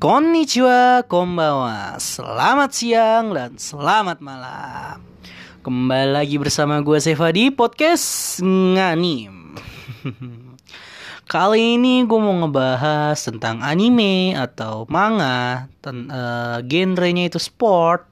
Konnichiwa, konbawa. Selamat siang dan selamat malam. Kembali lagi bersama gue Seva di podcast Nganim. Kali ini gue mau ngebahas tentang anime atau manga ten, uh, Genrenya itu sport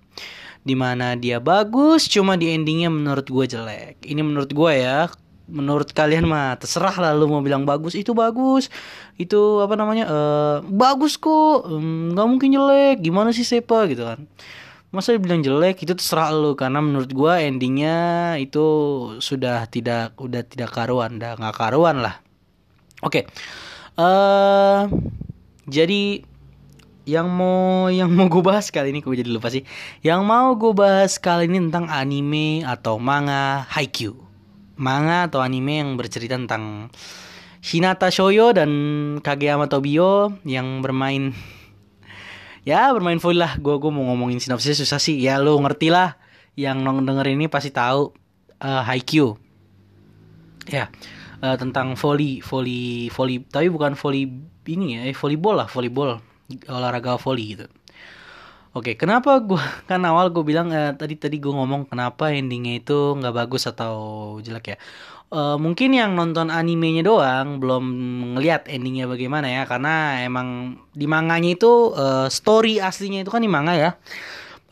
Di mana dia bagus cuma di endingnya menurut gue jelek. Ini menurut gue ya menurut kalian mah terserah lah lu mau bilang bagus itu bagus. Itu apa namanya uh, bagus kok. Nggak um, mungkin jelek. Gimana sih sepa gitu kan. Masa bilang jelek itu terserah lu. Karena menurut gua endingnya itu sudah tidak udah tidak karuan udah nggak karuan lah. Oke. Okay. uh, eh, jadi yang mau yang mau gue bahas kali ini gue jadi lupa sih. Yang mau gue bahas kali ini tentang anime atau manga Haikyuu manga atau anime yang bercerita tentang Hinata Shoyo dan Kageyama Tobio yang bermain ya bermain full lah. Gue gue mau ngomongin sinopsis susah sih. Ya lo ngerti lah yang nong denger ini pasti tahu uh, Haikyuu. Ya uh, tentang volley volley volley tapi bukan volley ini ya eh, volleyball lah volleyball. Olahraga volley gitu Oke, kenapa gue kan awal gue bilang eh, tadi tadi gue ngomong kenapa endingnya itu nggak bagus atau jelek ya? Uh, mungkin yang nonton animenya doang belum ngelihat endingnya bagaimana ya karena emang di manganya itu uh, story aslinya itu kan di manga ya.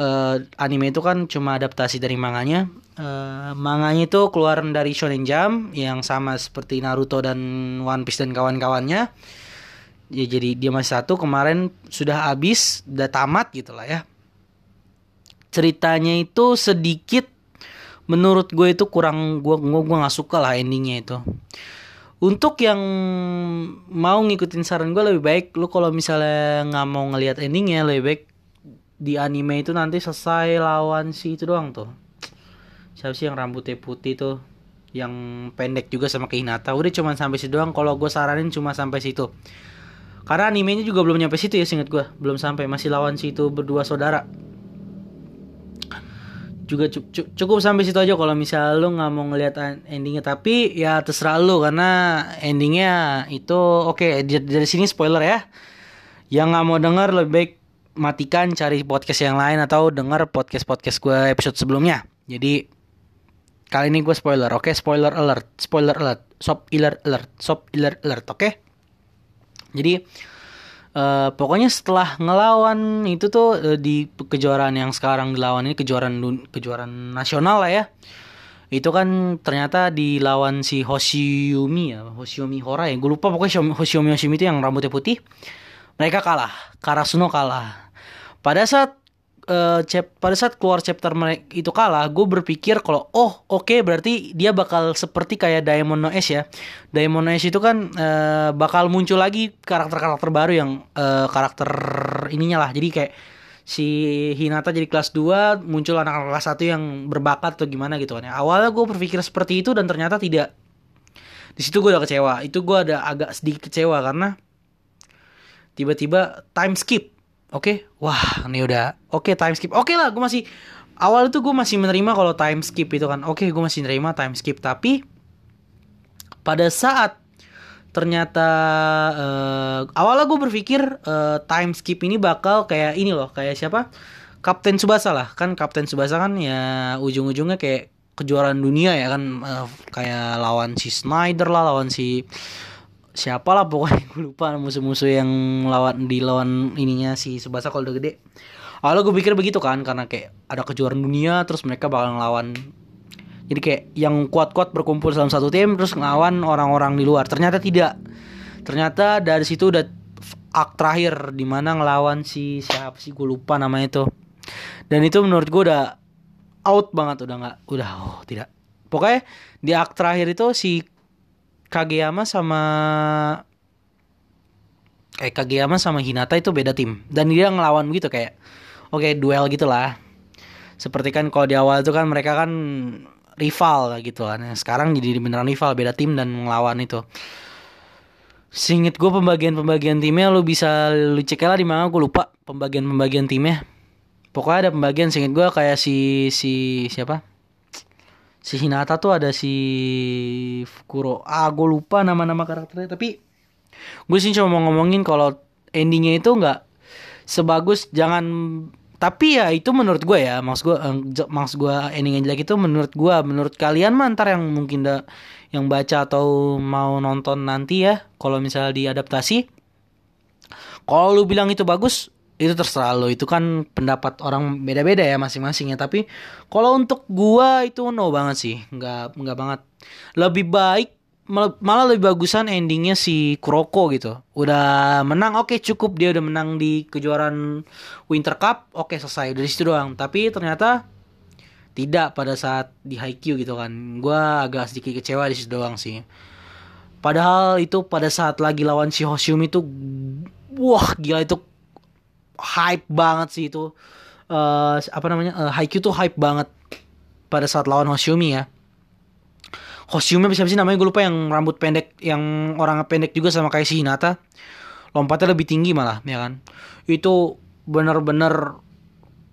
Uh, anime itu kan cuma adaptasi dari manganya. Uh, manganya itu keluar dari Shonen Jump yang sama seperti Naruto dan One Piece dan kawan-kawannya ya jadi dia masih satu kemarin sudah habis udah tamat gitu lah ya. Ceritanya itu sedikit menurut gue itu kurang gue gue gue nggak suka lah endingnya itu. Untuk yang mau ngikutin saran gue lebih baik lu kalau misalnya nggak mau ngelihat endingnya lebih baik di anime itu nanti selesai lawan si itu doang tuh. Siapa sih yang rambutnya putih tuh? Yang pendek juga sama Hinata. Udah cuma sampai situ doang. Kalau gue saranin cuma sampai situ karena animenya juga belum nyampe situ ya singkat gue Belum sampai masih lawan situ berdua saudara. Juga cukup sampai situ aja kalau misal lu nggak mau ngeliat endingnya. Tapi ya terserah lu karena endingnya itu oke okay, dari sini spoiler ya. Yang nggak mau denger lebih baik matikan cari podcast yang lain atau denger podcast podcast gue episode sebelumnya. Jadi kali ini gue spoiler oke? Okay? spoiler alert spoiler alert sop alert alert sop alert alert oke? okay? Jadi uh, pokoknya setelah ngelawan itu tuh uh, di kejuaraan yang sekarang dilawan ini kejuaraan kejuaraan nasional lah ya. Itu kan ternyata dilawan si Hoshiyumi ya, Hoshiyumi Hora ya. Gue lupa pokoknya Hoshiyumi Hoshiyumi itu yang rambutnya putih. Mereka kalah, Karasuno kalah. Pada saat uh, chap pada saat keluar chapter itu kalah, gue berpikir kalau oh oke okay, berarti dia bakal seperti kayak Diamond No ya. Diamond No itu kan uh, bakal muncul lagi karakter-karakter baru yang uh, karakter ininya lah. Jadi kayak si Hinata jadi kelas 2 muncul anak-anak kelas 1 yang berbakat atau gimana gitu kan ya. Awalnya gue berpikir seperti itu dan ternyata tidak. Di situ gue udah kecewa. Itu gue ada agak sedikit kecewa karena tiba-tiba time skip Oke, okay? wah ini udah oke okay, time skip. Oke okay lah, gue masih awal itu gue masih menerima kalau time skip itu kan. Oke, okay, gue masih menerima time skip. Tapi pada saat ternyata uh, awalnya gue berpikir uh, time skip ini bakal kayak ini loh, kayak siapa? Kapten Subasa lah, kan Kapten Subasa kan ya ujung-ujungnya kayak kejuaraan dunia ya kan uh, kayak lawan si Snyder lah, lawan si siapa lah pokoknya gue lupa musuh-musuh yang lawan di lawan ininya si Subasa kalau udah gede. Awalnya gue pikir begitu kan karena kayak ada kejuaraan dunia terus mereka bakal ngelawan. Jadi kayak yang kuat-kuat berkumpul dalam satu tim terus ngelawan orang-orang di luar. Ternyata tidak. Ternyata dari situ udah ak terakhir di mana ngelawan si siapa sih gue lupa namanya itu. Dan itu menurut gue udah out banget udah nggak udah oh tidak. Pokoknya di ak terakhir itu si Kageyama sama kayak Kageyama sama Hinata itu beda tim dan dia ngelawan gitu kayak oke okay, duel gitulah seperti kan kalau di awal itu kan mereka kan rival gitu kan sekarang jadi beneran rival beda tim dan ngelawan itu Singit gue pembagian-pembagian timnya lu bisa lu cek lah di mana gue lupa pembagian-pembagian timnya. Pokoknya ada pembagian singit gue kayak si si siapa? Si Hinata tuh ada si Fukuro. Ah gue lupa nama-nama karakternya tapi gue sih cuma mau ngomongin kalau endingnya itu nggak sebagus jangan tapi ya itu menurut gue ya maksud gue eh, maksud gue ending yang jelek itu menurut gue menurut kalian mah ntar yang mungkin da, yang baca atau mau nonton nanti ya kalau misalnya diadaptasi. Kalau lu bilang itu bagus itu terserah lo. Itu kan pendapat orang beda-beda ya masing-masing ya. Tapi kalau untuk gua itu no banget sih. Nggak nggak banget. Lebih baik malah lebih bagusan endingnya si Kuroko gitu. Udah menang oke okay, cukup. Dia udah menang di kejuaraan Winter Cup oke okay, selesai dari situ doang. Tapi ternyata tidak pada saat di Haikyuu gitu kan. Gue agak sedikit kecewa di situ doang sih. Padahal itu pada saat lagi lawan si Hoshium itu wah gila itu hype banget sih itu. Uh, apa namanya uh, Haikyuu tuh hype banget pada saat lawan Hoshimi ya. Hoshimi bisa sih namanya? Gue lupa yang rambut pendek yang orang pendek juga sama kayak si Hinata. Lompatnya lebih tinggi malah ya kan? Itu bener-bener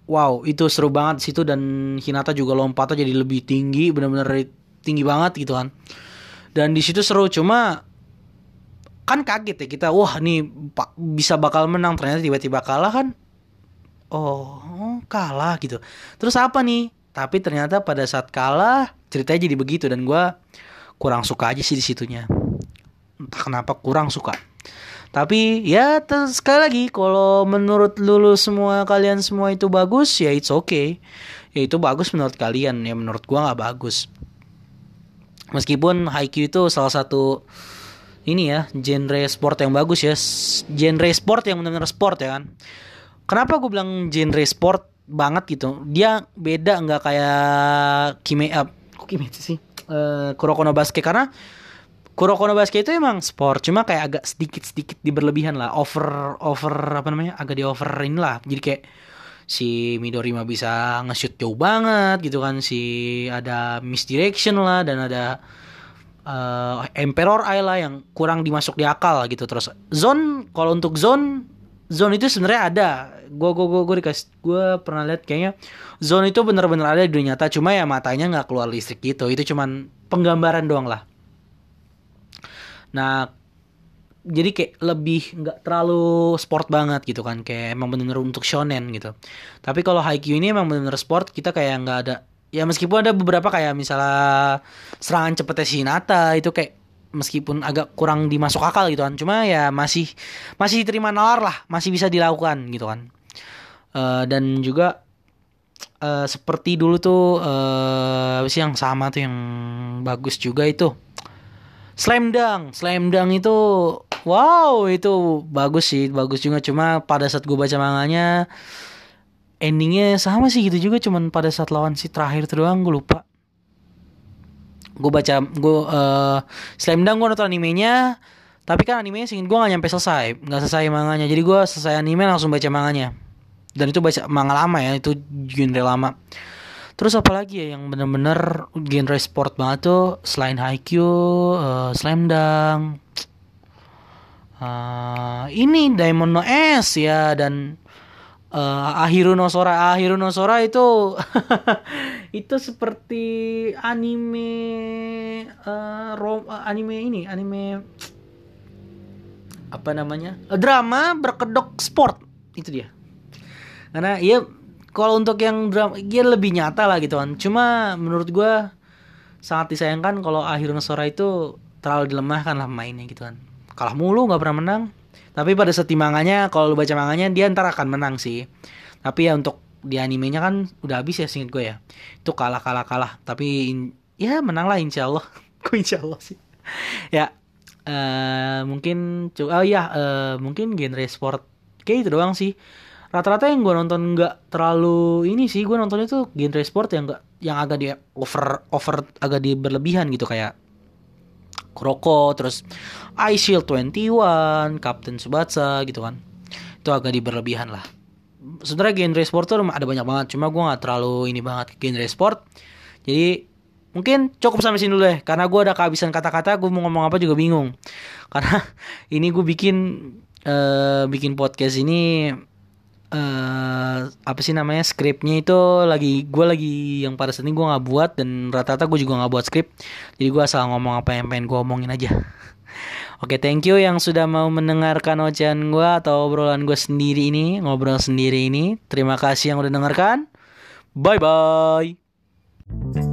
wow itu seru banget situ dan Hinata juga lompatnya jadi lebih tinggi bener-bener tinggi banget gitu kan. Dan di situ seru cuma kan kaget ya kita wah nih pak bisa bakal menang. Ternyata tiba-tiba kalah kan? Oh kalah gitu. Terus apa nih? Tapi ternyata pada saat kalah ceritanya jadi begitu dan gue kurang suka aja sih di situnya entah kenapa kurang suka. Tapi ya sekali lagi kalau menurut lulu semua kalian semua itu bagus ya it's okay. Ya itu bagus menurut kalian ya menurut gue nggak bagus. Meskipun Haikyuu itu salah satu ini ya genre sport yang bagus ya. Genre sport yang benar-benar sport ya kan. Kenapa gue bilang genre sport banget gitu? Dia beda nggak kayak kime uh, kime sih? Uh, Kuroko no Basket karena Kuroko no Basket itu emang sport cuma kayak agak sedikit sedikit di berlebihan lah. Over over apa namanya? Agak di overin lah. Jadi kayak si Midori mah bisa nge-shoot jauh banget gitu kan. Si ada misdirection lah dan ada uh, Emperor Eye lah yang kurang dimasuk di akal gitu terus. Zone kalau untuk zone zone itu sebenarnya ada. Gue gue gue gue dikasih gue pernah lihat kayaknya zone itu benar-benar ada di dunia nyata cuma ya matanya nggak keluar listrik gitu. Itu cuman penggambaran doang lah. Nah jadi kayak lebih nggak terlalu sport banget gitu kan. Kayak emang bener-bener untuk shonen gitu. Tapi kalau Haikyuu ini emang bener-bener sport kita kayak nggak ada ya meskipun ada beberapa kayak misalnya serangan cepetnya Hinata itu kayak meskipun agak kurang dimasuk akal gitu kan. Cuma ya masih masih diterima nalar lah masih bisa dilakukan gitu kan. Uh, dan juga uh, seperti dulu tuh uh, sih yang sama tuh yang bagus juga itu. Slam Dunk, Slam Dunk itu wow itu bagus sih, bagus juga. Cuma pada saat gue baca manganya endingnya sama sih gitu juga cuman pada saat lawan si terakhir tuh doang gue lupa. Gue baca gue uh, Slam Dunk gue nonton animenya tapi kan animenya singin gue gak nyampe selesai nggak selesai manganya. Jadi gue selesai anime langsung baca manganya. Dan itu baca manga lama ya itu genre lama. Terus apa lagi ya yang bener-bener genre sport banget tuh? Selain Haikyuu uh, Slam Dunk uh, ini Diamond No S ya dan uh, Ahiru no Sora Ahiru no Sora itu itu seperti anime uh, rom, uh, anime ini anime apa namanya? Drama berkedok sport itu dia. Karena ya kalau untuk yang drama dia lebih nyata lah gitu kan. Cuma menurut gue sangat disayangkan kalau akhir Sora itu terlalu dilemahkan lah mainnya gitu kan. Kalah mulu nggak pernah menang tapi pada saat manganya kalau lu baca manganya dia ntar akan menang sih. Tapi ya untuk di animenya kan udah habis ya singkat gue ya. Itu kalah kalah kalah tapi ya menang lah insya Allah. Gue insya Allah sih? Ya uh, mungkin oh ya uh, mungkin genre sport kayak itu doang sih. Rata-rata yang gue nonton nggak terlalu ini sih gue nontonnya tuh genre sport yang enggak yang agak di over over agak di berlebihan gitu. Kayak Kuroko terus Ice Shield 21 Captain Subatsa gitu kan. Itu agak di berlebihan lah. Sebenarnya genre sport tuh ada banyak banget cuma gue nggak terlalu ini banget genre sport. Jadi mungkin cukup sampai sini dulu deh karena gue ada kehabisan kata-kata gue mau ngomong apa juga bingung. Karena ini gue bikin uh, bikin podcast ini eh apa sih namanya skripnya itu lagi gue lagi yang pada saat ini gue nggak buat dan rata-rata gue juga nggak buat skrip jadi gue asal ngomong apa yang pengen gue omongin aja Oke, thank you yang sudah mau mendengarkan ocehan gue atau obrolan gue sendiri ini, ngobrol sendiri ini. Terima kasih yang udah dengarkan. Bye bye.